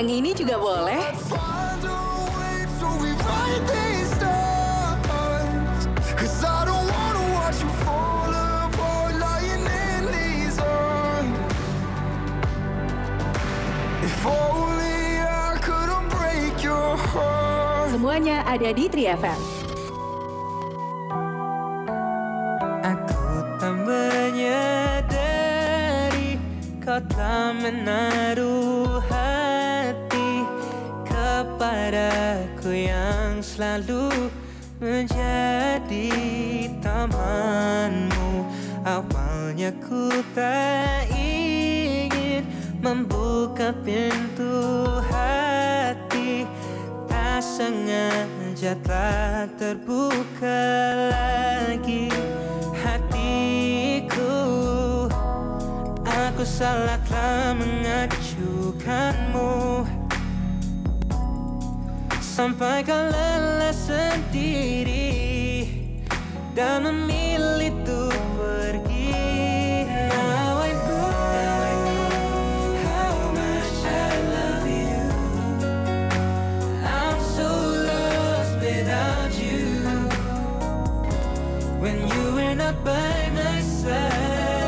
Yang ini juga boleh. Semuanya ada di 3FM. Aku tak menyadari Kau telah menaruh Kepadaku yang selalu menjadi temanmu. Awalnya ku tak ingin membuka pintu hati. Tak sengaja telah terbuka lagi hatiku. Aku salah telah mengacukanmu Sampai kau lelah sendiri Dan memilih untuk pergi when you were not by my side.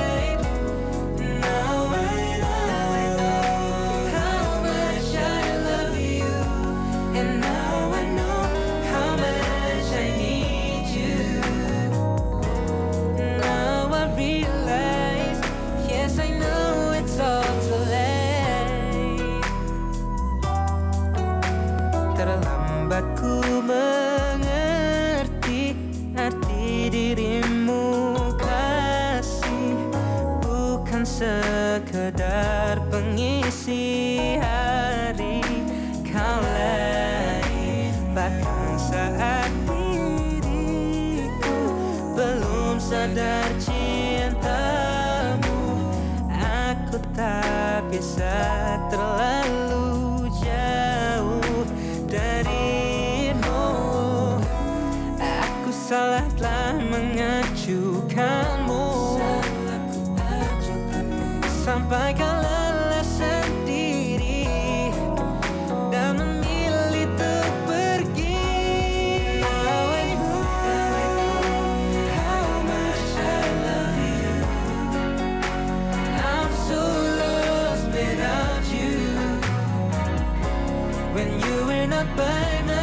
You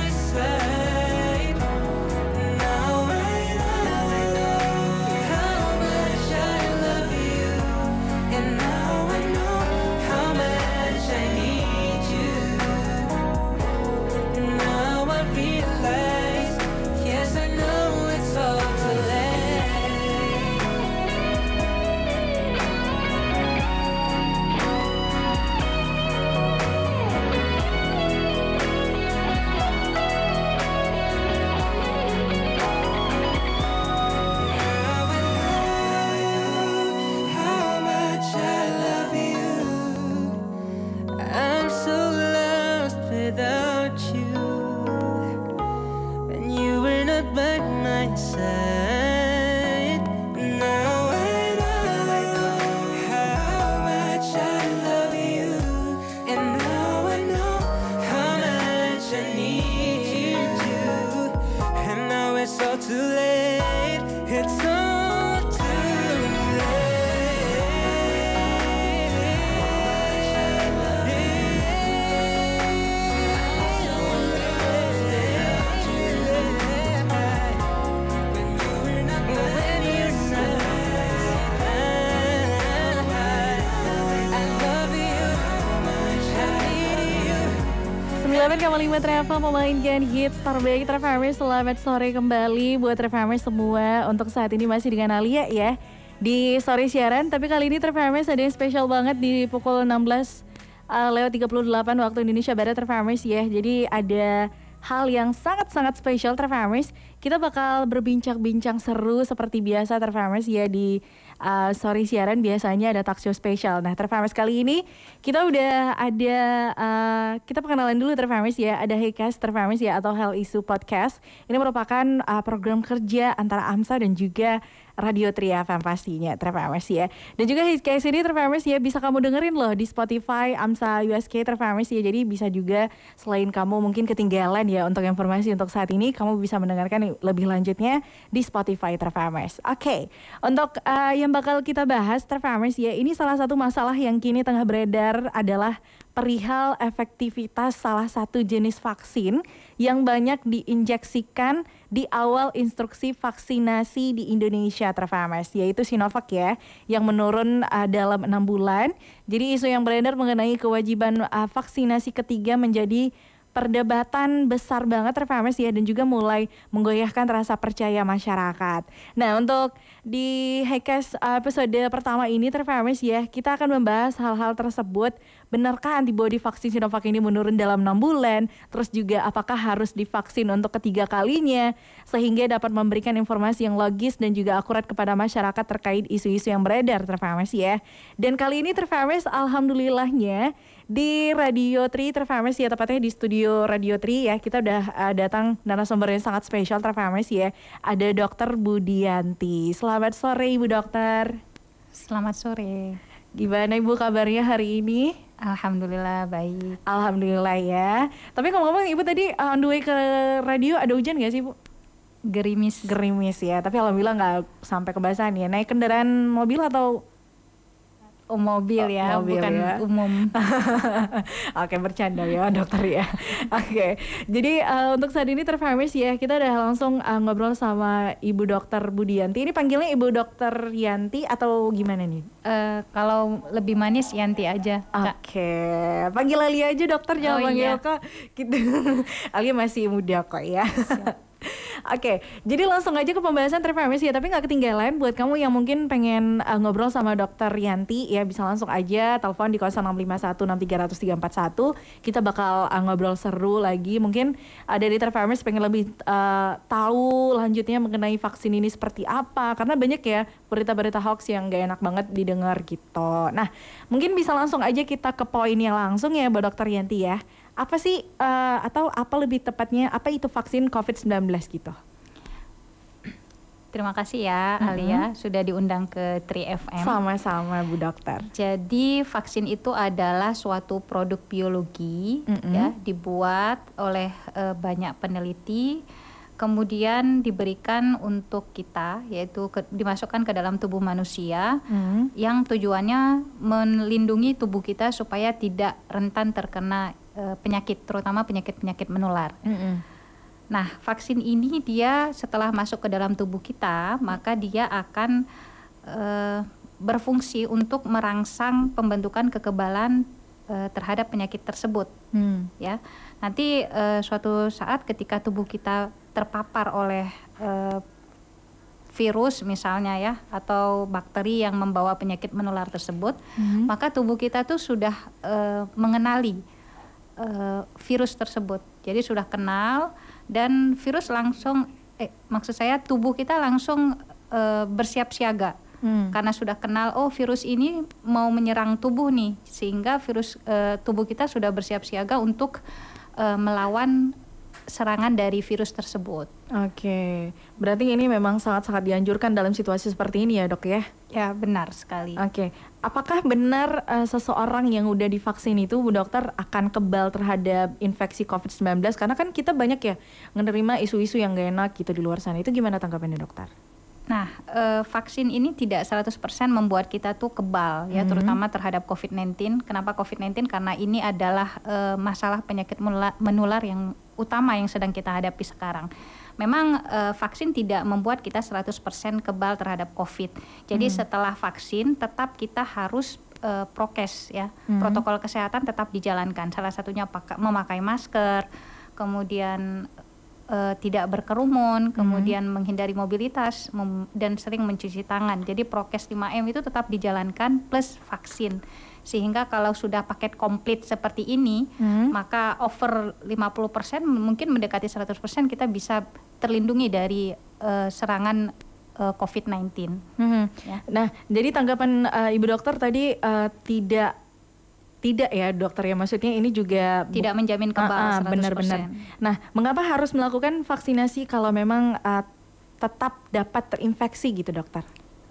101,5 Travel memainkan hit terbaik Travelers. Selamat sore kembali buat Travelers semua. Untuk saat ini masih dengan Alia ya di sore siaran. Tapi kali ini Travelers ada yang spesial banget di pukul 16 uh, eh, lewat 38 waktu Indonesia Barat Travelers ya. Jadi ada hal yang sangat-sangat spesial Travelers. Kita bakal berbincang-bincang seru seperti biasa Travelers ya di uh, sorry siaran biasanya ada talk show spesial. Nah, Terfamis kali ini kita udah ada uh, kita perkenalan dulu Terfamis ya. Ada Heycast Terfamis ya atau Hell Isu Podcast. Ini merupakan uh, program kerja antara AMSA dan juga Radio Tria FM pastinya Terfamous ya. Dan juga Heycast ini Terfamous ya bisa kamu dengerin loh di Spotify AMSA USK Terfamous ya. Jadi bisa juga selain kamu mungkin ketinggalan ya untuk informasi untuk saat ini kamu bisa mendengarkan lebih lanjutnya di Spotify Terfamous. Oke, untuk uh, yang bakal kita bahas Terfamous ya. Ini salah satu masalah yang kini tengah beredar adalah perihal efektivitas salah satu jenis vaksin yang banyak diinjeksikan di awal instruksi vaksinasi di Indonesia Trafamas yaitu Sinovac ya yang menurun uh, dalam enam bulan. Jadi isu yang beredar mengenai kewajiban uh, vaksinasi ketiga menjadi perdebatan besar banget Terfames ya dan juga mulai menggoyahkan rasa percaya masyarakat. Nah untuk di Hekes episode pertama ini Terfames ya kita akan membahas hal-hal tersebut. Benarkah antibodi vaksin Sinovac ini menurun dalam enam bulan? Terus juga apakah harus divaksin untuk ketiga kalinya? Sehingga dapat memberikan informasi yang logis dan juga akurat kepada masyarakat terkait isu-isu yang beredar Terfames ya. Dan kali ini Terfames alhamdulillahnya di Radio Tri Terfames ya tepatnya di studio Radio Tri ya. Kita udah uh, datang narasumber yang sangat spesial Terfames ya. Ada Dokter Budianti. Selamat sore Ibu Dokter. Selamat sore. gimana Ibu kabarnya hari ini? Alhamdulillah baik. Alhamdulillah ya. Tapi kalau ngomong Ibu tadi uh, on the way ke radio ada hujan gak sih Bu? Gerimis. gerimis ya. Tapi alhamdulillah nggak sampai kebasahan ya. Naik kendaraan mobil atau Oh, mobil ya, mobil bukan ya. umum. Oke bercanda ya dokter ya. Oke, jadi uh, untuk saat ini terfamis ya kita udah langsung uh, ngobrol sama Ibu Dokter Budianti. Ini panggilnya Ibu Dokter Yanti atau gimana nih? Eh, kalau lebih manis Yanti aja. Oke, panggil Alia aja dokter jangan Oh, panggil iya. kak. Gitu. Alia masih muda kok ya. Oke, jadi langsung aja ke pembahasan terfamis ya, tapi nggak ketinggalan buat kamu yang mungkin pengen uh, ngobrol sama dokter Yanti ya bisa langsung aja telepon di 0651630341. Kita bakal uh, ngobrol seru lagi. Mungkin uh, dari terfamis pengen lebih uh, tahu lanjutnya mengenai vaksin ini seperti apa karena banyak ya berita-berita hoax yang gak enak banget didengar gitu. Nah, mungkin bisa langsung aja kita ke poin yang langsung ya, Mbak Dokter Yanti ya. Apa sih eh, atau apa lebih tepatnya apa itu vaksin COVID-19 gitu? Terima kasih ya Alia sudah diundang ke 3FM. Sama-sama Bu Dokter. Jadi vaksin itu adalah suatu produk biologi Mm-mm. ya dibuat oleh eh, banyak peneliti kemudian diberikan untuk kita yaitu ke- dimasukkan ke dalam tubuh manusia Hmm. yang tujuannya melindungi tubuh kita supaya tidak rentan terkena eh, penyakit terutama penyakit-penyakit menular. Mm-mm. Nah, vaksin ini dia setelah masuk ke dalam tubuh kita, maka dia akan eh, berfungsi untuk merangsang pembentukan kekebalan eh, terhadap penyakit tersebut, Hmm. ya. Nanti eh, suatu saat ketika tubuh kita terpapar oleh eh, virus misalnya ya atau bakteri yang membawa penyakit menular tersebut, Mhm. maka tubuh kita tuh sudah eh, mengenali eh, virus tersebut. Jadi sudah kenal dan virus langsung eh maksud saya tubuh kita langsung eh, bersiap siaga. Hmm. Karena sudah kenal oh virus ini mau menyerang tubuh nih sehingga virus eh, tubuh kita sudah bersiap siaga untuk eh, melawan serangan dari virus tersebut. Oke, berarti ini memang sangat-sangat dianjurkan dalam situasi seperti ini ya dok ya? Ya, benar sekali. Oke, apakah benar eh, seseorang yang udah divaksin itu Bu Dokter akan kebal terhadap infeksi COVID-19? Karena kan kita banyak ya menerima isu-isu yang gak enak gitu di luar sana. Itu gimana tanggapannya dokter? Nah, eh, vaksin ini tidak 100% membuat kita tuh kebal ya, terutama terhadap COVID-19. Kenapa COVID-19? Karena ini adalah eh, masalah penyakit menula- menular yang utama yang sedang kita hadapi sekarang. Memang eh, vaksin tidak membuat kita 100% kebal terhadap COVID. Jadi setelah vaksin tetap kita harus eh, prokes ya. Protokol kesehatan tetap dijalankan. Salah satunya paka- memakai masker, kemudian eh, tidak berkerumun, kemudian menghindari mobilitas dan sering mencuci tangan. Jadi prokes 5M itu tetap dijalankan plus vaksin. Sehingga kalau sudah paket komplit seperti ini, Hmm. maka over 50% mungkin mendekati 100% kita bisa terlindungi dari eh, serangan eh, COVID-19. Mhm. Ya. Nah, jadi tanggapan eh, ibu dokter tadi eh, tidak tidak ya dokter ya maksudnya ini juga Tidak menjamin kebal Ah, ah, 100%. benar-benar. Nah, mengapa harus melakukan vaksinasi kalau memang eh, tetap dapat terinfeksi gitu dokter?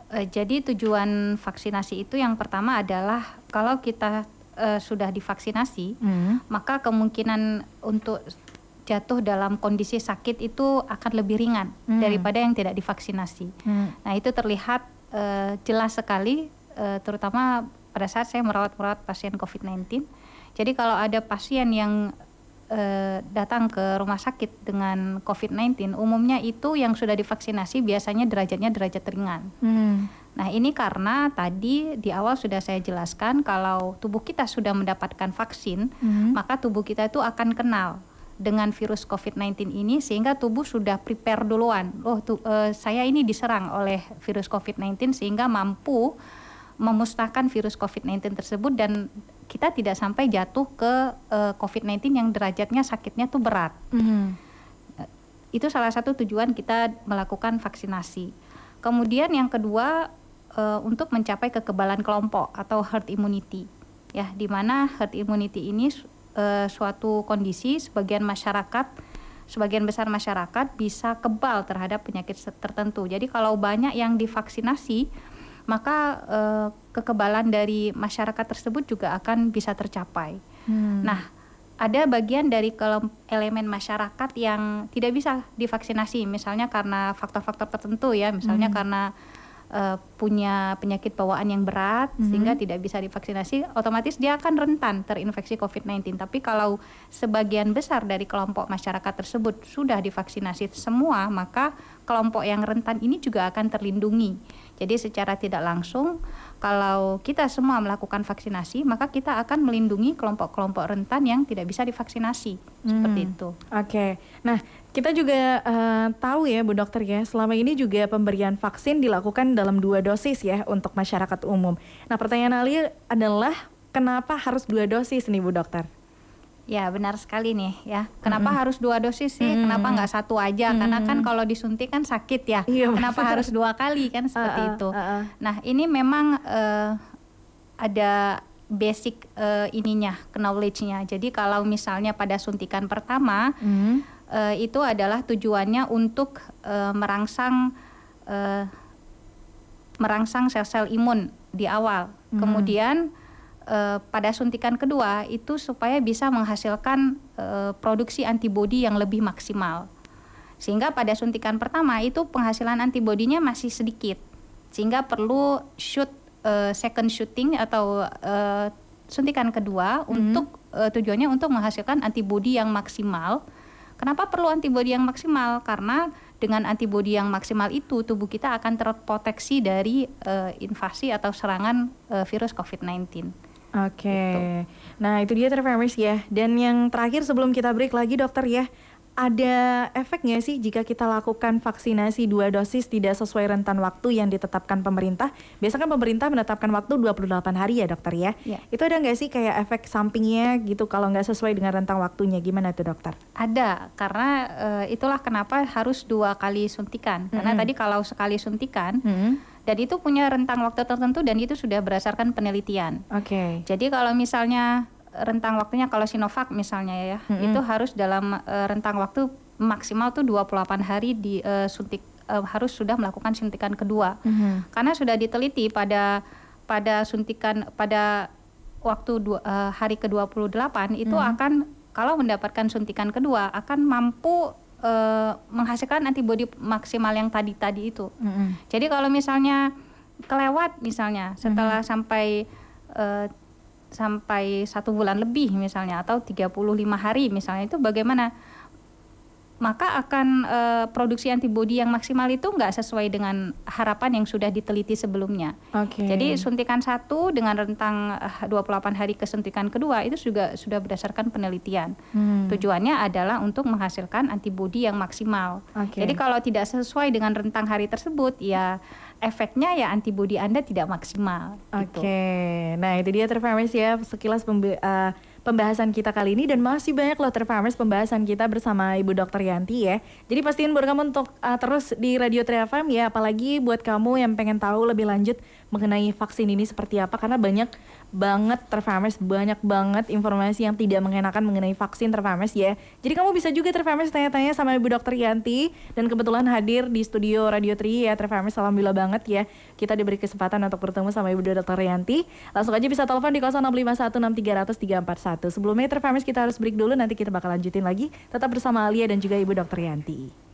Eh, jadi tujuan vaksinasi itu yang pertama adalah kalau kita eh, sudah divaksinasi, Hmm. maka kemungkinan untuk jatuh dalam kondisi sakit itu akan lebih ringan Hmm. daripada yang tidak divaksinasi. Hmm. Nah itu terlihat eh, jelas sekali, eh, terutama pada saat saya merawat-merawat pasien COVID-19. Jadi kalau ada pasien yang eh, datang ke rumah sakit dengan COVID-19, umumnya itu yang sudah divaksinasi biasanya derajatnya derajat ringan. Hmm. Nah, ini karena tadi di awal sudah saya jelaskan kalau tubuh kita sudah mendapatkan vaksin, Mhm. maka tubuh kita itu akan kenal dengan virus COVID-19 ini sehingga tubuh sudah prepare duluan. Oh, tu- eh, saya ini diserang oleh virus COVID-19 sehingga mampu memusnahkan virus COVID-19 tersebut dan kita tidak sampai jatuh ke eh, COVID-19 yang derajatnya sakitnya tuh berat Mhm. itu salah satu tujuan kita melakukan vaksinasi. Kemudian yang kedua eh, untuk mencapai kekebalan kelompok atau herd immunity, ya, di mana herd immunity ini eh, suatu kondisi sebagian masyarakat, sebagian besar masyarakat bisa kebal terhadap penyakit tertentu. Jadi kalau banyak yang divaksinasi, maka eh, kekebalan dari masyarakat tersebut juga akan bisa tercapai. Hmm. Nah, ada bagian dari elemen masyarakat yang tidak bisa divaksinasi, misalnya karena faktor-faktor tertentu ya, misalnya karena eh, punya penyakit bawaan yang berat sehingga tidak bisa divaksinasi, otomatis dia akan rentan terinfeksi COVID-19. Tapi kalau sebagian besar dari kelompok masyarakat tersebut sudah divaksinasi semua, maka kelompok yang rentan ini juga akan terlindungi. Jadi secara tidak langsung kalau kita semua melakukan vaksinasi, maka kita akan melindungi kelompok-kelompok rentan yang tidak bisa divaksinasi. Seperti Hmm. itu. Oke, nah kita juga eh, tahu ya Bu Dokter ya, selama ini juga pemberian vaksin dilakukan dalam dua dosis ya untuk masyarakat umum. Nah pertanyaan Ali adalah kenapa harus dua dosis nih Bu Dokter? Ya benar sekali nih ya. Kenapa harus dua dosis sih? Kenapa nggak satu aja? Karena kan kalau disuntik kan sakit ya. Iya, Kenapa benar. harus dua kali kan seperti Ah, ah, itu. ah, ah. Nah ini memang eh, ada basic eh, ininya, knowledge-nya. Jadi kalau misalnya pada suntikan pertama Hmm. eh, itu adalah tujuannya untuk eh, merangsang eh, merangsang sel-sel imun di awal. Kemudian eh, pada suntikan kedua itu supaya bisa menghasilkan eh, produksi antibodi yang lebih maksimal. Sehingga pada suntikan pertama itu penghasilan antibodinya masih sedikit. Sehingga perlu shoot eh, second shooting atau eh, suntikan kedua untuk eh, tujuannya untuk menghasilkan antibodi yang maksimal. Kenapa perlu antibodi yang maksimal? Karena dengan antibodi yang maksimal itu tubuh kita akan terproteksi dari eh, invasi atau serangan eh, virus COVID-19. Oke, nah itu dia Trevor ya. Dan yang terakhir sebelum kita break lagi dokter ya, ada efeknya sih jika kita lakukan vaksinasi dua dosis tidak sesuai rentan waktu yang ditetapkan pemerintah? Biasanya kan pemerintah menetapkan waktu 28 hari ya dokter ya. Ya. Itu ada nggak sih kayak efek sampingnya gitu kalau nggak sesuai dengan rentang waktunya? Gimana tuh dokter? Ada, karena eh, itulah kenapa harus dua kali suntikan. Karena Mm-mm. tadi kalau sekali suntikan Hmm. Dan itu punya rentang waktu tertentu dan itu sudah berdasarkan penelitian. Oke. Jadi kalau misalnya rentang waktunya kalau Sinovac misalnya ya, Mm-mm. itu harus dalam eh, rentang waktu maksimal tuh 28 hari di eh, suntik eh, harus sudah melakukan suntikan kedua. Mhm. Karena sudah diteliti pada pada suntikan pada waktu dua, eh, hari ke-28 itu Hmm. akan kalau mendapatkan suntikan kedua akan mampu eh, menghasilkan antibodi maksimal yang tadi-tadi itu. Mhm. Jadi kalau misalnya kelewat misalnya Hmm. setelah sampai eh, sampai satu bulan lebih misalnya atau 35 hari misalnya itu bagaimana? Maka akan eh, produksi antibodi yang maksimal itu nggak sesuai dengan harapan yang sudah diteliti sebelumnya. Oke. Jadi suntikan satu dengan rentang eh, 28 hari kesuntikan kedua itu juga sudah berdasarkan penelitian. Hmm. Tujuannya adalah untuk menghasilkan antibodi yang maksimal. Oke. Jadi kalau tidak sesuai dengan rentang hari tersebut, ya efeknya ya antibodi Anda tidak maksimal. Oke, Gitu. nah itu dia Trevor ya sekilas pembe- eh, pembahasan kita kali ini dan masih banyak loh Trifamers pembahasan kita bersama Ibu Dr. Yanti ya. Jadi pastiin buat kamu untuk uh, terus di Radio Trifam ya, apalagi buat kamu yang pengen tahu lebih lanjut mengenai vaksin ini seperti apa karena banyak banget Trifamers banyak banget informasi yang tidak mengenakan mengenai vaksin Trifamers ya. Jadi kamu bisa juga Trifamers tanya-tanya sama Ibu Dr. Yanti dan kebetulan hadir di studio Radio Tri ya Trifamers alhamdulillah banget ya. Kita diberi kesempatan untuk bertemu sama Ibu Dr. Yanti. Langsung aja bisa telepon di 06516300 Sebelumnya Trifamers kita harus break dulu nanti kita bakal lanjutin lagi. Tetap bersama Alia dan juga Ibu Dr. Yanti.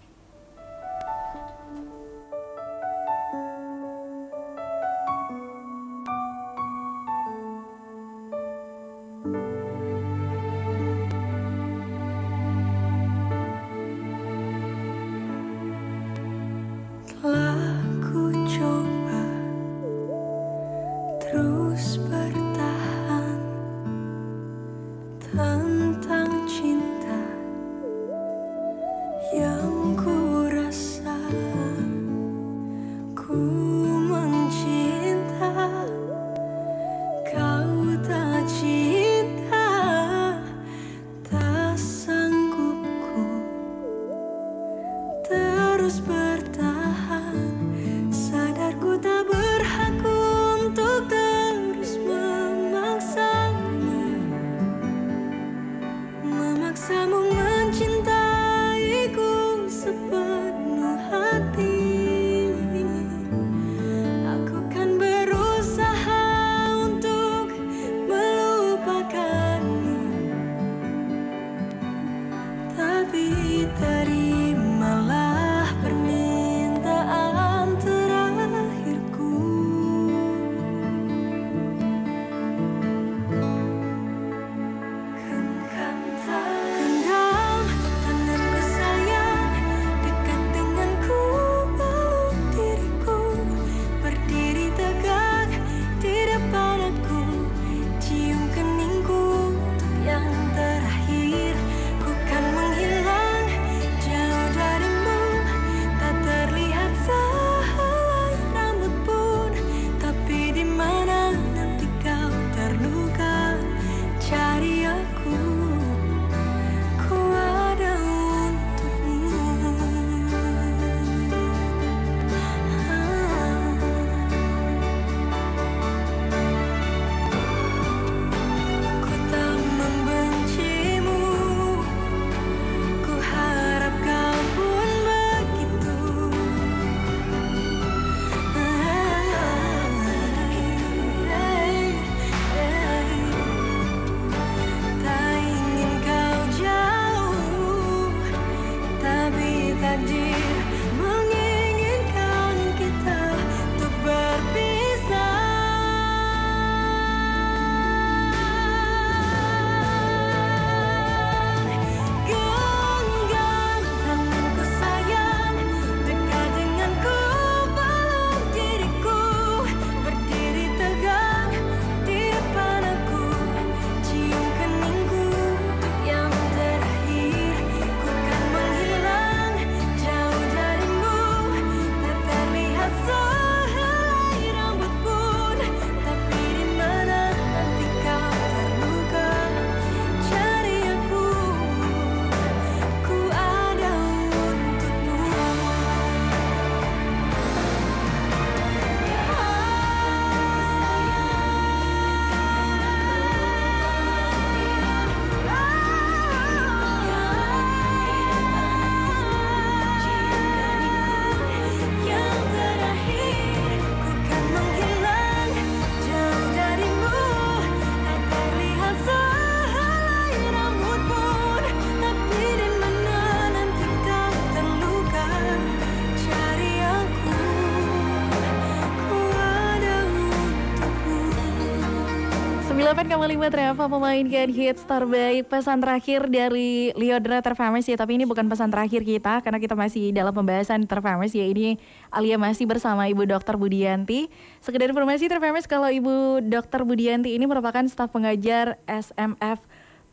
98,5 Treva memainkan hits terbaik pesan terakhir dari Liodra Terfamous ya tapi ini bukan pesan terakhir kita karena kita masih dalam pembahasan Terfamous ya ini Alia masih bersama Ibu Dr. Budianti sekedar informasi Terfamous kalau Ibu Dr. Budianti ini merupakan staf pengajar SMF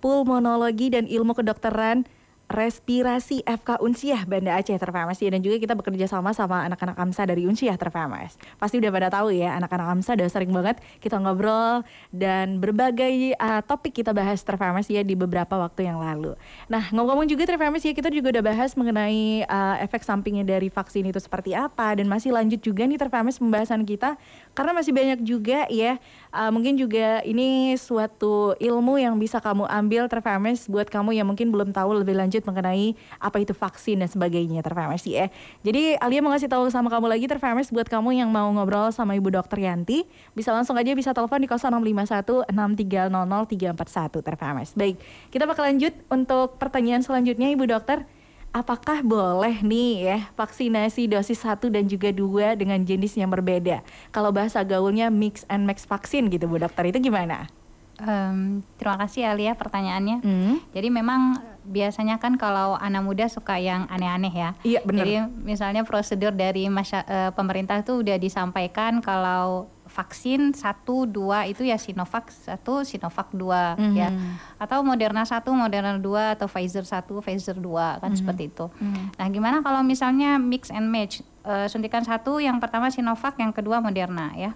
Pulmonologi dan Ilmu Kedokteran Respirasi FK Unsiah Banda Aceh Terfamas ya dan juga kita bekerja sama sama anak-anak AMSA dari Unsiah Terfamas. Pasti udah pada tahu ya anak-anak AMSA udah sering banget kita ngobrol dan berbagai uh, topik kita bahas Terfamas ya di beberapa waktu yang lalu. Nah ngomong-ngomong juga Terfamas ya kita juga udah bahas mengenai uh, efek sampingnya dari vaksin itu seperti apa dan masih lanjut juga nih Terfamas pembahasan kita karena masih banyak juga ya uh, mungkin juga ini suatu ilmu yang bisa kamu ambil Terfamas buat kamu yang mungkin belum tahu lebih lanjut mengenai apa itu vaksin dan sebagainya Terfamas ya. Jadi Alia mau ngasih tahu sama kamu lagi Terfamas buat kamu yang mau ngobrol sama Ibu Dokter Yanti bisa langsung aja bisa telepon di 0651 6300 341 Terfamas. Baik, kita bakal lanjut untuk pertanyaan selanjutnya Ibu Dokter. Apakah boleh nih ya vaksinasi dosis 1 dan juga 2 dengan jenis yang berbeda? Kalau bahasa gaulnya mix and match vaksin gitu Bu Dokter, itu gimana? Em, terima kasih Alia pertanyaannya. Hmm. Jadi memang biasanya kan kalau anak muda suka yang aneh-aneh ya. Iya, benar. Jadi misalnya prosedur dari masya- eh, pemerintah itu udah disampaikan kalau vaksin satu dua itu ya Sinovac satu Sinovac dua Mhm. ya atau Moderna satu Moderna dua atau Pfizer satu Pfizer dua kan seperti itu. Mhm. Nah gimana kalau misalnya mix and match Eh, suntikan satu yang pertama Sinovac yang kedua Moderna ya.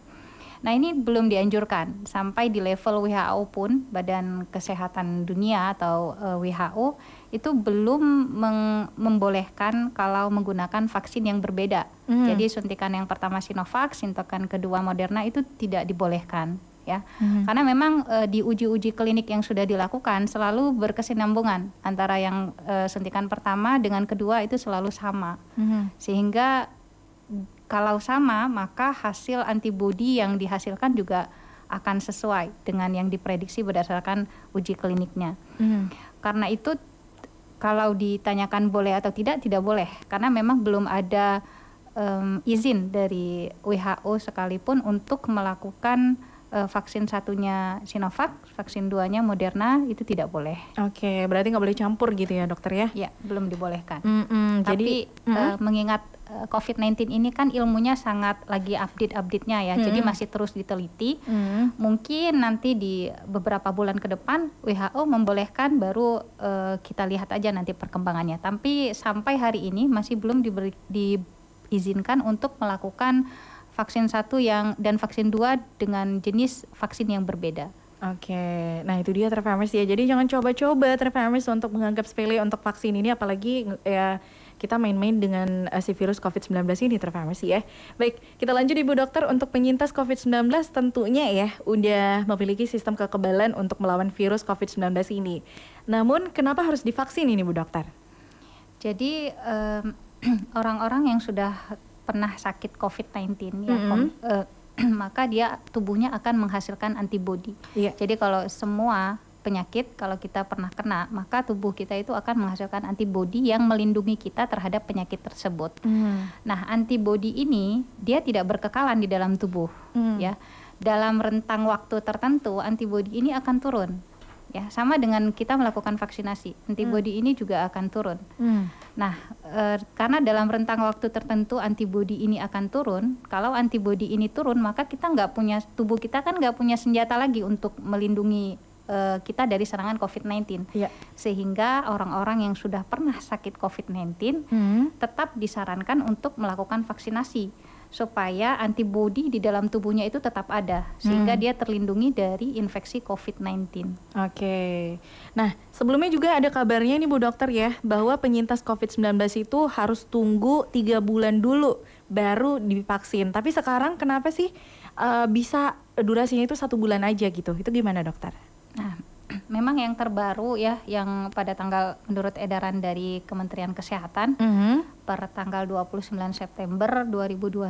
Nah ini belum dianjurkan sampai di level WHO pun Badan Kesehatan Dunia atau eh, WHO itu belum membolehkan kalau menggunakan vaksin yang berbeda. Hmm. Jadi suntikan yang pertama Sinovac, suntikan kedua Moderna itu tidak dibolehkan ya. Karena memang eh, di uji-uji klinik yang sudah dilakukan selalu berkesinambungan antara yang eh, suntikan pertama dengan kedua itu selalu sama. Mhm. Sehingga kalau sama maka hasil antibodi yang dihasilkan juga akan sesuai dengan yang diprediksi berdasarkan uji kliniknya. Mhm. Karena itu kalau ditanyakan boleh atau tidak tidak boleh karena memang belum ada em, izin dari WHO sekalipun untuk melakukan eh, vaksin satunya Sinovac, vaksin duanya Moderna itu tidak boleh. Oke, berarti nggak boleh campur gitu ya dokter ya? Ya, belum dibolehkan. Mm-mm, Tapi jadi eh, mengingat eh, COVID-19 ini kan ilmunya sangat lagi update-update-nya ya, jadi Mm-mm. masih terus diteliti. Mm. Mungkin nanti di beberapa bulan ke depan WHO membolehkan baru eh, kita lihat aja nanti perkembangannya. Tapi sampai hari ini masih belum diberi, diizinkan untuk melakukan vaksin satu yang dan vaksin dua dengan jenis vaksin yang berbeda. Oke, nah itu dia Trevamers ya. Jadi jangan coba-coba Trevamers untuk menganggap sepele untuk vaksin ini, apalagi ya kita main-main dengan eh, si virus COVID-19 ini Trevamers ya. Baik, kita lanjut Ibu Dokter untuk penyintas COVID-19 tentunya ya udah memiliki sistem kekebalan untuk melawan virus COVID-19 ini. Namun kenapa harus divaksin ini Bu Dokter? Jadi em, orang-orang yang sudah pernah sakit COVID-19 ya, kom- eh, maka dia tubuhnya akan menghasilkan antibodi. Iya. Jadi kalau semua penyakit kalau kita pernah kena, maka tubuh kita itu akan menghasilkan antibodi yang melindungi kita terhadap penyakit tersebut. Nah, antibodi ini dia tidak berkekalan di dalam tubuh, Hmm. ya. Dalam rentang waktu tertentu, antibodi ini akan turun. Ya, sama dengan kita melakukan vaksinasi, antibodi ini juga akan turun. Hmm. Nah, eh, karena dalam rentang waktu tertentu antibodi ini akan turun, kalau antibodi ini turun, maka kita nggak punya tubuh kita kan nggak punya senjata lagi untuk melindungi eh, kita dari serangan COVID-19. Iya. Sehingga orang-orang yang sudah pernah sakit COVID-19 Hmm. tetap disarankan untuk melakukan vaksinasi supaya antibodi di dalam tubuhnya itu tetap ada sehingga Hmm. dia terlindungi dari infeksi COVID-19. Oke. Nah, sebelumnya juga ada kabarnya nih Bu Dokter ya, bahwa penyintas COVID-19 itu harus tunggu tiga bulan dulu baru divaksin. Tapi sekarang kenapa sih eh, bisa durasinya itu satu bulan aja gitu? Itu gimana dokter? Memang yang terbaru ya yang pada tanggal menurut edaran dari Kementerian Kesehatan per tanggal 29 September 2021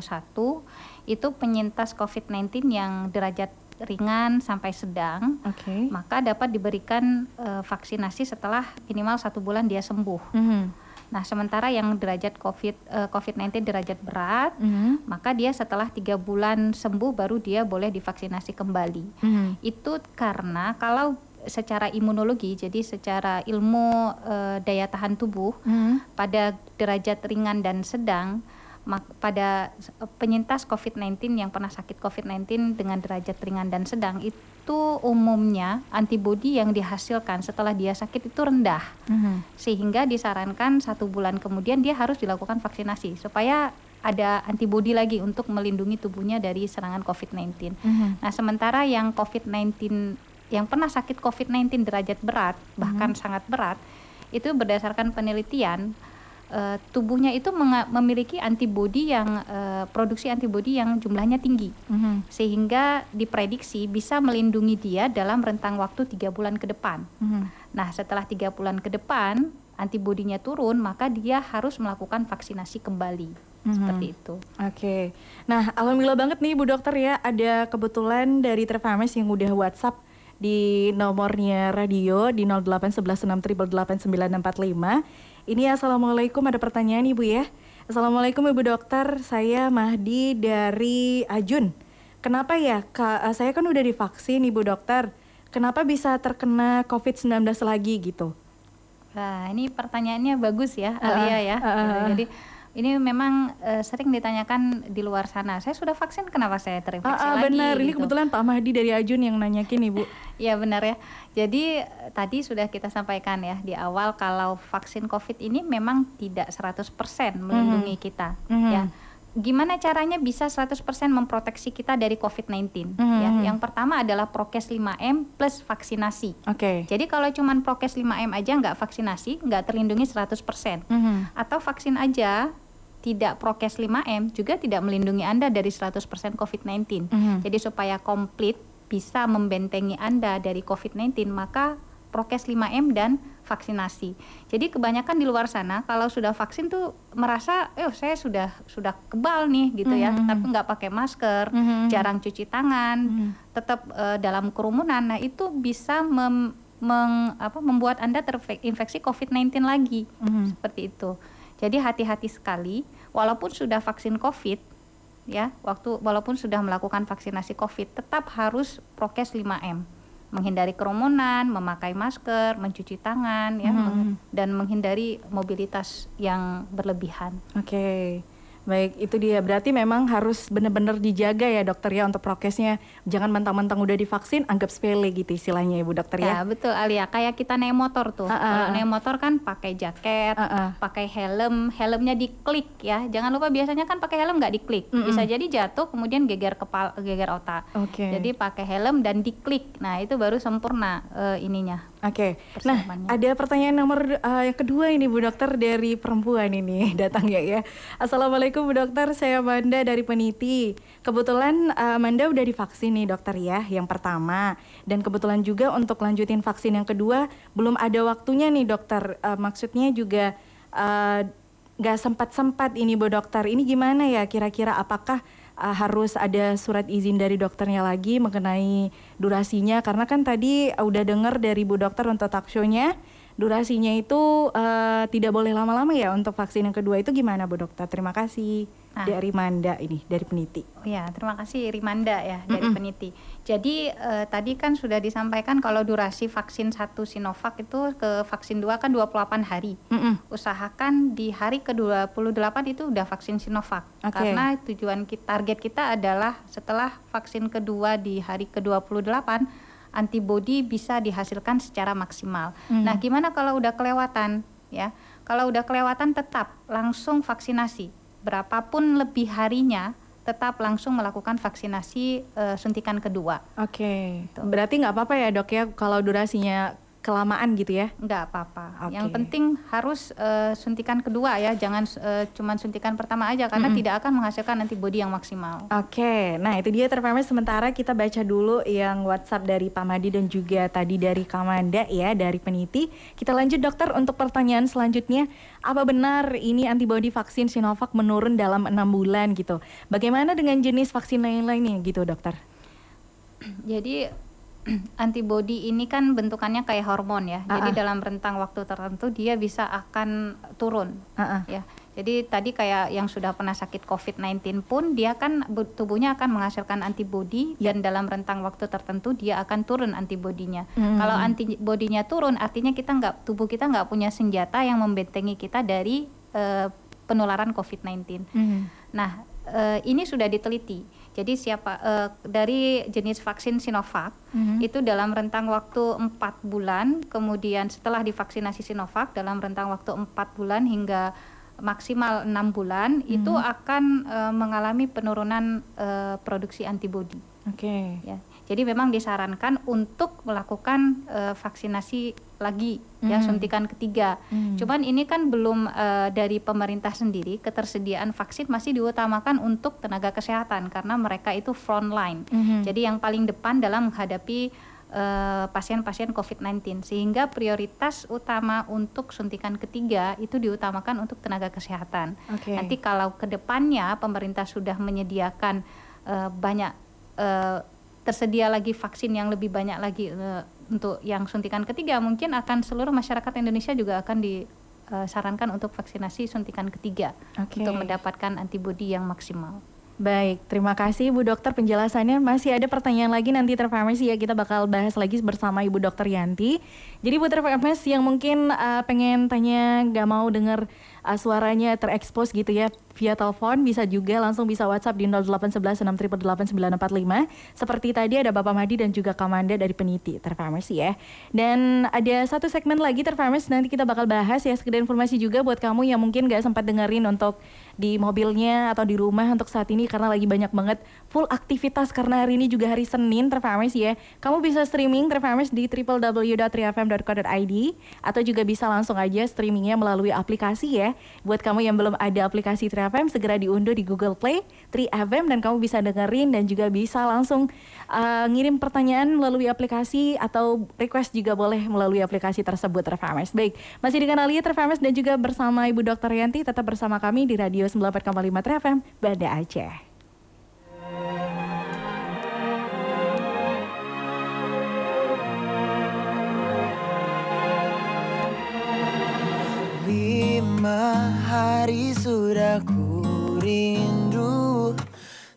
itu penyintas COVID-19 yang derajat ringan sampai sedang Oke. maka dapat diberikan eh, vaksinasi setelah minimal satu bulan dia sembuh. Mhm. Nah, sementara yang derajat COVID eh, COVID-19 derajat berat, Mhm. maka dia setelah tiga bulan sembuh baru dia boleh divaksinasi kembali. Mhm. Itu karena kalau secara imunologi, jadi secara ilmu eh, daya tahan tubuh Mhm. pada derajat ringan dan sedang, pada penyintas COVID-19 yang pernah sakit COVID-19 dengan derajat ringan dan sedang itu umumnya antibodi yang dihasilkan setelah dia sakit itu rendah Mhm. sehingga disarankan satu bulan kemudian dia harus dilakukan vaksinasi supaya ada antibodi lagi untuk melindungi tubuhnya dari serangan COVID-19. Mhm. Nah, sementara yang COVID-19 yang pernah sakit COVID-19 derajat berat, bahkan sangat berat, itu berdasarkan penelitian eh, tubuhnya itu memiliki antibodi yang eh, produksi antibodi yang jumlahnya tinggi Mhm. sehingga diprediksi bisa melindungi dia dalam rentang waktu tiga bulan ke depan. Mhm. Nah, setelah tiga bulan ke depan antibodinya turun, maka dia harus melakukan vaksinasi kembali Mhm. seperti itu. Oke, nah alhamdulillah banget nih Bu Dokter ya ada kebetulan dari Trefames yang udah WhatsApp di nomornya radio di 08116888945. Ini Assalamualaikum ada pertanyaan Ibu ya. Assalamualaikum Ibu Dokter, saya Mahdi dari Ajun. Kenapa ya, Ka- eh, saya kan udah divaksin Ibu Dokter, kenapa bisa terkena COVID-19 lagi gitu? Nah, ini pertanyaannya bagus ya, Ah, Alia ya. ah, ah, ah. Jadi ini memang eh, sering ditanyakan di luar sana. Saya sudah vaksin, kenapa saya terinfeksi Ah, ah, lagi? benar, ini gitu. kebetulan Pak Mahdi dari Ajun yang nanyakin Ibu. Iya benar ya. Jadi eh, tadi sudah kita sampaikan ya di awal kalau vaksin COVID ini memang tidak 100% melindungi kita Mhm. ya. Gimana caranya bisa 100% memproteksi kita dari COVID-19 ya. Mhm. Yang pertama adalah prokes 5M plus vaksinasi. Oke. Jadi kalau cuman prokes 5M aja nggak vaksinasi, nggak terlindungi 100%. Mhm. Atau vaksin aja tidak prokes 5M juga tidak melindungi Anda dari 100% COVID-19. Mhm. Jadi supaya komplit bisa membentengi Anda dari COVID-19 maka prokes 5M dan vaksinasi. Jadi kebanyakan di luar sana kalau sudah vaksin tuh merasa, "Eh, saya sudah sudah kebal nih gitu ya." Mhm. Tapi nggak pakai masker, Mhm. jarang cuci tangan, Mhm. tetap eh, dalam kerumunan. Nah, itu bisa mem- meng- apa, membuat Anda terinfeksi COVID-19 lagi. Mhm. Seperti itu. Jadi hati-hati sekali walaupun sudah vaksin COVID ya, waktu walaupun sudah melakukan vaksinasi COVID tetap harus prokes 5M. Menghindari kerumunan, memakai masker, mencuci tangan ya, meng- dan menghindari mobilitas yang berlebihan. Oke, baik itu dia. Berarti memang harus benar-benar dijaga ya dokter ya untuk prokesnya. Jangan mentang-mentang udah divaksin anggap sepele gitu istilahnya ibu dokter Ya, ya. betul Alia. Kayak kita naik motor tuh. Ah, ah, Kalau naik motor kan pakai jaket, Ah, ah. pakai helm, helmnya diklik ya. Jangan lupa biasanya kan pakai helm nggak diklik. Mm-mm. Bisa jadi jatuh kemudian geger kepala, geger otak. Oke. Jadi pakai helm dan diklik. Nah, itu baru sempurna eh, ininya. Oke. Nah, Persiapannya. ada pertanyaan nomor uh, yang kedua ini Bu Dokter dari perempuan ini datangnya ya. Assalamualaikum Bu Dokter, saya Manda dari Peniti. Kebetulan uh, udah divaksin nih Dokter ya, yang pertama. Dan kebetulan juga untuk lanjutin vaksin yang kedua belum ada waktunya nih Dokter. Uh, maksudnya juga uh, nggak sempat-sempat ini Bu Dokter. Ini gimana ya kira-kira apakah uh, harus ada surat izin dari dokternya lagi mengenai durasinya karena kan tadi udah dengar dari Bu Dokter untuk talk show-nya durasinya itu uh, tidak boleh lama-lama ya untuk vaksin yang kedua itu gimana Bu Dokter? Terima kasih Nah. dari Manda ini dari Peniti. Oh ya, terima kasih Rimanda ya dari Peniti. Jadi eh, tadi kan sudah disampaikan kalau durasi vaksin satu Sinovac itu ke vaksin 2 kan 28 hari. Mm-mm. Usahakan di hari ke-28 itu udah vaksin Sinovac. Oke. Karena tujuan kita, target kita adalah setelah vaksin kedua di hari ke-28 antibodi bisa dihasilkan secara maksimal. Hmm. Nah, gimana kalau udah kelewatan ya? Kalau udah kelewatan tetap langsung vaksinasi. Berapapun lebih harinya tetap langsung melakukan vaksinasi eh, suntikan kedua. Oke. Gitu. Berarti nggak apa-apa ya dok ya kalau durasinya kelamaan gitu ya? Enggak apa-apa. Oke. Yang penting harus eh, suntikan kedua ya, jangan eh, cuman suntikan pertama aja karena tidak akan menghasilkan antibodi yang maksimal. Oke, nah itu dia terpamer sementara kita baca dulu yang WhatsApp dari Pak Madi dan juga tadi dari Kamanda ya dari peniti. Kita lanjut dokter untuk pertanyaan selanjutnya. Apa benar ini antibodi vaksin Sinovac menurun dalam enam bulan gitu? Bagaimana dengan jenis vaksin lain-lainnya gitu dokter? Jadi antibodi ini kan bentukannya kayak hormon ya. Jadi Ah-ah. dalam rentang waktu tertentu dia bisa akan turun Ah-ah. ya. Jadi tadi kayak yang sudah pernah sakit COVID-19 pun dia kan bu- tubuhnya akan menghasilkan antibodi Ya. dan dalam rentang waktu tertentu dia akan turun antibodinya. Hmm. Kalau antibodinya turun artinya kita nggak tubuh kita nggak punya senjata yang membentengi kita dari eh, penularan COVID-19. Mhm. Nah, eh, ini sudah diteliti. Jadi siapa eh, dari jenis vaksin Sinovac Mhm. itu dalam rentang waktu empat bulan, kemudian setelah divaksinasi Sinovac dalam rentang waktu empat bulan hingga maksimal enam bulan itu akan eh, mengalami penurunan eh, produksi antibodi. Oke. Ya, jadi memang disarankan untuk melakukan eh, vaksinasi lagi ya Mhm. suntikan ketiga. Mhm. Cuman ini kan belum eh, dari pemerintah sendiri ketersediaan vaksin masih diutamakan untuk tenaga kesehatan karena mereka itu front line. Mhm. Jadi yang paling depan dalam menghadapi eh, pasien-pasien COVID-19 sehingga prioritas utama untuk suntikan ketiga itu diutamakan untuk tenaga kesehatan. Oke. Nanti kalau ke depannya pemerintah sudah menyediakan eh, banyak eh, tersedia lagi vaksin yang lebih banyak lagi eh, untuk yang suntikan ketiga mungkin akan seluruh masyarakat Indonesia juga akan disarankan untuk vaksinasi suntikan ketiga Oke. untuk mendapatkan antibodi yang maksimal. Baik, terima kasih Ibu Dokter penjelasannya. Masih ada pertanyaan lagi nanti Terfarmasi ya kita bakal bahas lagi bersama Ibu Dokter Yanti. Jadi Bu Terfarmasi yang mungkin uh, pengen tanya nggak mau dengar uh, suaranya terekspos gitu ya via telepon bisa juga langsung bisa WhatsApp di 0811 6888945. Seperti tadi ada Bapak Madi dan juga Kamanda dari Peniti Terfarmasi ya. Dan ada satu segmen lagi Terfarmasi nanti kita bakal bahas ya sekedar informasi juga buat kamu yang mungkin nggak sempat dengerin untuk di mobilnya atau di rumah untuk saat ini karena lagi banyak banget full aktivitas karena hari ini juga hari Senin Terfarmers ya. Kamu bisa streaming Terfarmers di www.triafm.co.id atau juga bisa langsung aja streamingnya melalui aplikasi ya. Buat kamu yang belum ada aplikasi 3FM segera diunduh di Google Play 3FM dan kamu bisa dengerin dan juga bisa langsung uh, ngirim pertanyaan melalui aplikasi atau request juga boleh melalui aplikasi tersebut Terfarmers. Baik, masih dengan Alia Terfarmers dan juga bersama Ibu Dr. Yanti tetap bersama kami di Radio 94,5 3FM Banda Aceh. Lima hari sudah ku rindu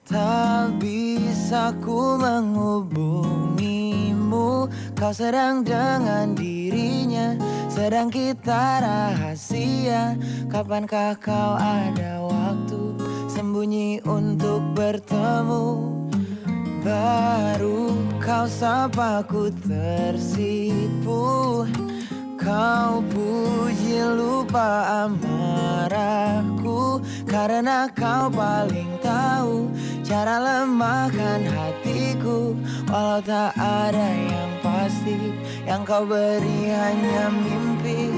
Tak bisa ku menghubungimu Kau sedang dengan dirinya Sedang kita rahasia. Kapankah kau ada waktu Sembunyi untuk bertemu? Baru kau sapa ku tersipu. Kau puji lupa amarahku Karena kau paling tahu Cara lemahkan hatiku Walau tak ada yang pasti Yang kau beri hanya mimpi.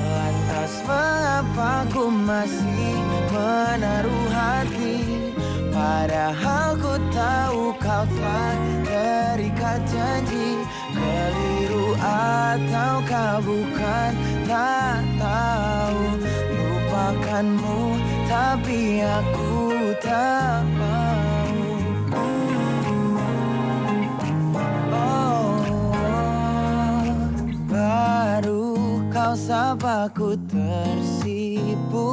Lantas mengapa ku masih menaruh hati? Padahal ku tahu kau telah terikat janji. Keliru ataukah bukan? Tak tahu. Lupakanmu tapi aku tak mau. Oh, baru kau sapa ku tersipu.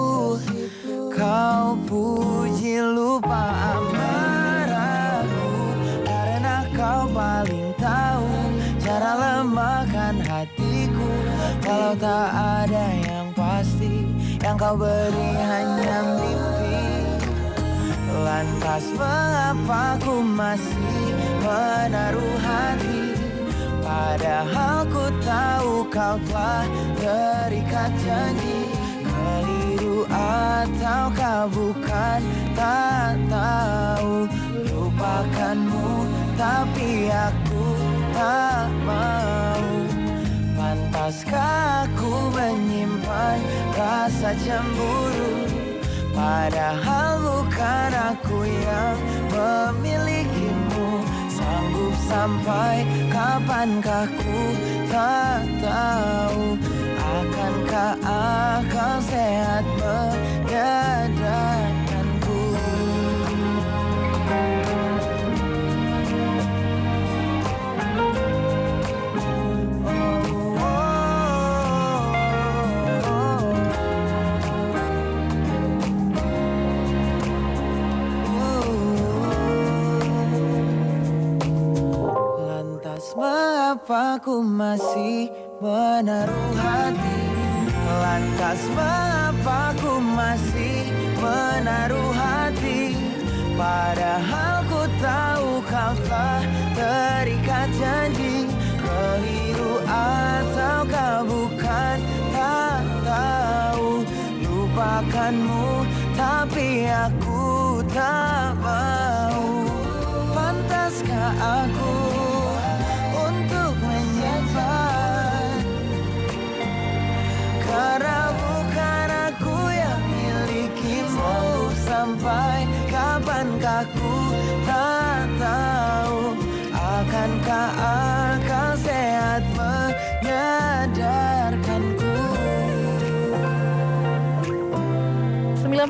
Kau puji lupa amarahku. Karena kau paling tahu Cara lemahkan hatiku. Kalau tak ada yang pasti Yang kau beri hanya mimpi Lantas mengapa ku masih menaruh hati? Padahal ku tahu kau telah terikat janji. Keliru ataukah bukan tak tahu. Lupakanmu tapi aku tak mau. Pantaskah aku menyimpan rasa cemburu Padahal bukan aku yang memilikimu. Sanggup sampai kapankah ku tak tahu. Akankah akal sehat menyadarkanku mengapa ku masih menaruh hati? Lantas mengapa ku masih menaruh hati? Padahal ku tahu kau telah terikat janji. Keliru ataukah bukan tak tahu. Lupakanmu tapi aku tak mau. Pantaskah aku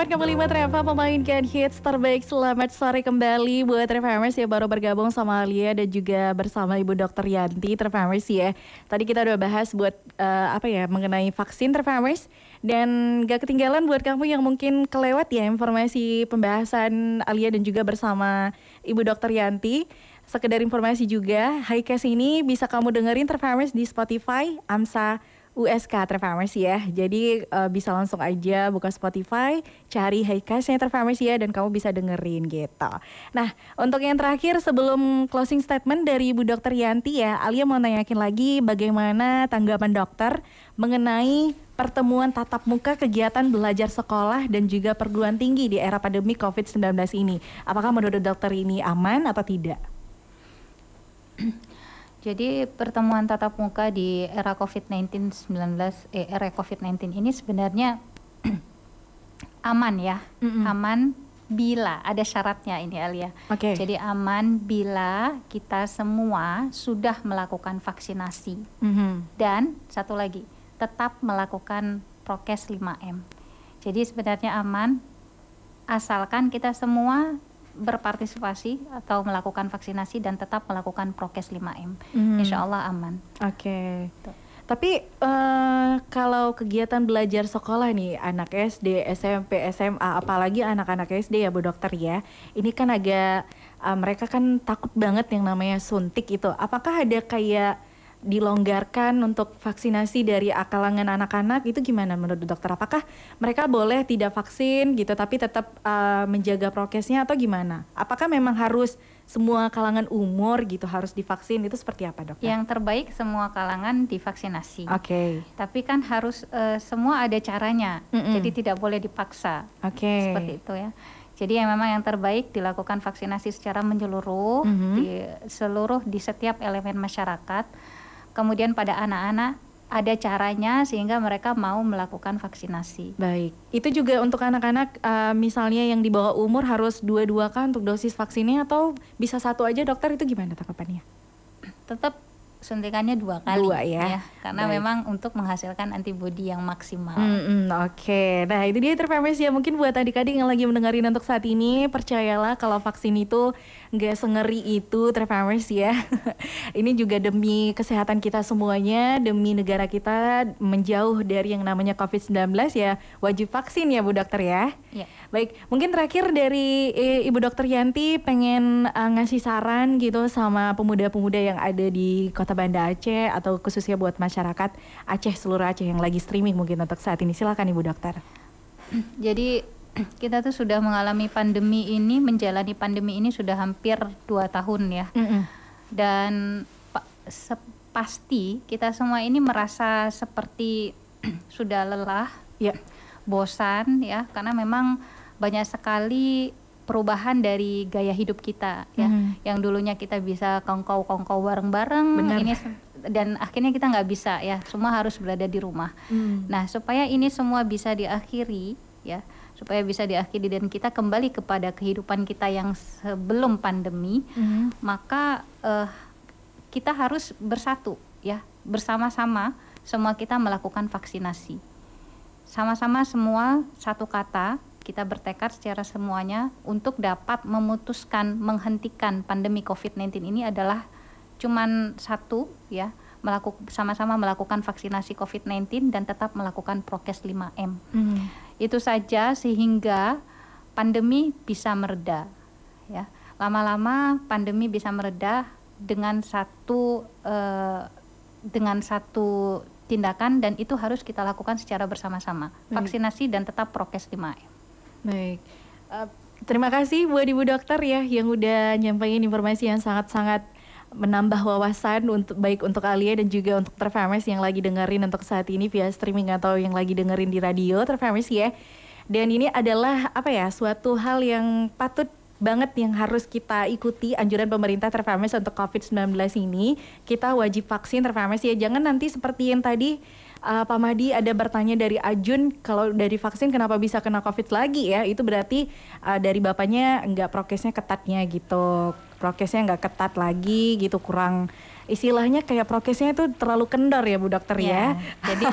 98,5 Treva memainkan hits terbaik Selamat sore kembali buat Trevamers ya Baru bergabung sama Alia dan juga bersama Ibu Dr. Yanti Trevamers ya Tadi kita udah bahas buat eh, apa ya mengenai vaksin Trevamers Dan gak ketinggalan buat kamu yang mungkin kelewat ya informasi pembahasan Alia dan juga bersama Ibu Dr. Yanti Sekedar informasi juga, Highcast ini bisa kamu dengerin Trevamers di Spotify, AMSA, USK Trevamers ya. Jadi eh, bisa langsung aja buka Spotify, cari Highcast Trevamers ya dan kamu bisa dengerin gitu. Nah, untuk yang terakhir sebelum closing statement dari Ibu Dokter Yanti ya, Alia mau nanyakin lagi bagaimana tanggapan dokter mengenai pertemuan tatap muka kegiatan belajar sekolah dan juga perguruan tinggi di era pandemi COVID-19 ini. Apakah menurut dokter ini aman atau tidak? Jadi pertemuan tatap muka di era COVID-19 19 eh, era COVID-19 ini sebenarnya aman ya. Mm-mm. Aman bila ada syaratnya ini Alia. Oke. Jadi aman bila kita semua sudah melakukan vaksinasi Mhm. dan satu lagi tetap melakukan prokes 5M. Jadi sebenarnya aman asalkan kita semua berpartisipasi atau melakukan vaksinasi dan tetap melakukan prokes 5M. Mhm. Insya Allah aman. Oke. Tuh. Tapi eh, kalau kegiatan belajar sekolah nih anak SD, SMP, SMA, apalagi anak-anak SD ya Bu Dokter ya. Ini kan agak eh, mereka kan takut banget yang namanya suntik itu. Apakah ada kayak dilonggarkan untuk vaksinasi dari kalangan anak-anak itu gimana menurut dokter? Apakah mereka boleh tidak vaksin gitu tapi tetap eh, menjaga prokesnya atau gimana? Apakah memang harus semua kalangan umur gitu harus divaksin itu seperti apa dokter? Yang terbaik semua kalangan divaksinasi. Oke, Tapi kan harus eh, semua ada caranya. Mm-mm. Jadi tidak boleh dipaksa. oke. Seperti itu ya. Jadi yang memang yang terbaik dilakukan vaksinasi secara menyeluruh Mhm. di seluruh di setiap elemen masyarakat. Kemudian pada anak-anak ada caranya sehingga mereka mau melakukan vaksinasi. Baik, itu juga untuk anak-anak eh, misalnya yang di bawah umur harus dua-dua kan untuk dosis vaksinnya atau bisa satu aja dokter itu gimana tanggapannya? Tetap suntikannya dua kali Dua ya. karena Baik. memang untuk menghasilkan antibodi yang maksimal. Hmm, Oke, nah itu dia Trevamers ya mungkin buat adik-adik yang lagi mendengarin untuk saat ini percayalah kalau vaksin itu nggak sengeri itu Trevamers ya. ini juga demi kesehatan kita semuanya, demi negara kita menjauh dari yang namanya COVID-19 ya wajib vaksin ya Bu Dokter ya. Ya. Baik, mungkin terakhir dari eh, Ibu Dokter Yanti pengen eh, ngasih saran gitu sama pemuda-pemuda yang ada di Kota Banda Aceh atau khususnya buat masyarakat Aceh seluruh Aceh yang lagi streaming mungkin untuk saat ini. Silakan Ibu Dokter. Jadi kita tuh sudah mengalami pandemi ini, menjalani pandemi ini sudah hampir dua tahun ya. Dan pa- se- pasti kita semua ini merasa seperti sudah lelah, Ya. bosan ya, karena memang banyak sekali perubahan dari gaya hidup kita ya. Mhm. Yang dulunya kita bisa kongkow-kongkow bareng-bareng, Benar. ini se- dan akhirnya kita nggak bisa ya, semua harus berada di rumah. Hmm. Nah, supaya ini semua bisa diakhiri ya, supaya bisa diakhiri dan kita kembali kepada kehidupan kita yang sebelum pandemi, Mhm. maka eh, kita harus bersatu ya, bersama-sama semua kita melakukan vaksinasi. Sama-sama semua satu kata kita bertekad secara semuanya untuk dapat memutuskan menghentikan pandemi COVID-19 ini adalah cuman satu ya, melakukan sama-sama melakukan vaksinasi COVID-19 dan tetap melakukan prokes 5M. Mhm. Itu saja sehingga pandemi bisa mereda ya. Lama-lama pandemi bisa mereda dengan satu eh, dengan satu tindakan dan itu harus kita lakukan secara bersama-sama. Vaksinasi dan tetap prokes 5M. Baik. Eh, terima kasih buat Ibu Dokter ya yang udah nyampaikan informasi yang sangat-sangat menambah wawasan untuk baik untuk Alia dan juga untuk Terfamers yang lagi dengerin untuk saat ini via streaming atau yang lagi dengerin di radio Terfamers ya. Dan ini adalah apa ya suatu hal yang patut banget yang harus kita ikuti anjuran pemerintah Terfamers untuk COVID-19 ini. Kita wajib vaksin Terfamers ya. Jangan nanti seperti yang tadi uh, Pak Mahdi ada bertanya dari Ajun kalau dari vaksin kenapa bisa kena COVID lagi ya? Itu berarti uh, dari bapaknya nggak prokesnya ketatnya gitu. Prokesnya nggak ketat lagi gitu kurang istilahnya kayak prokesnya itu terlalu kendor ya Bu Dokter ya. Jadi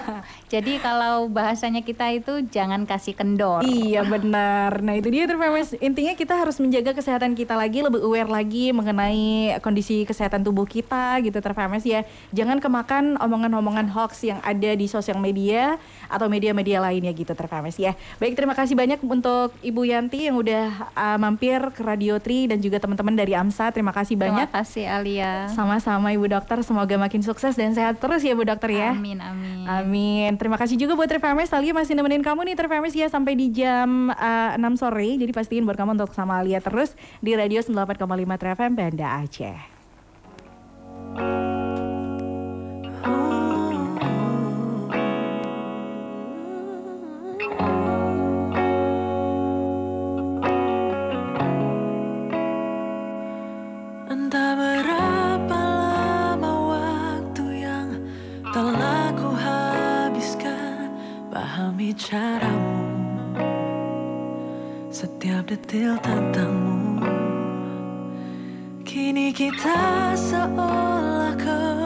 jadi kalau bahasanya kita itu jangan kasih kendor. Iya benar. Nah itu dia Terfamers. Intinya kita harus menjaga kesehatan kita lagi, lebih aware lagi mengenai kondisi kesehatan tubuh kita gitu Terfamers ya. Jangan kemakan omongan-omongan hoax yang ada di sosial media atau media-media lainnya gitu Terfamers ya. Baik terima kasih banyak untuk Ibu Yanti yang udah uh, mampir ke Radio Tri dan juga teman-teman dari AMSA. Terima kasih banyak. Terima kasih Alia. Sama-sama Ibu Dokter, semoga makin sukses dan sehat terus ya Bu Dokter ya. Amin amin. Amin. Terima kasih juga buat Trifamers. Alia masih nemenin kamu nih Trifamers ya sampai di jam uh, 6 sore. Jadi pastiin buat kamu untuk sama Alia terus di Radio 98,5 Trifam Banda Aceh. Caramu Setiap detil tentangmu. Kini kita seolah kembali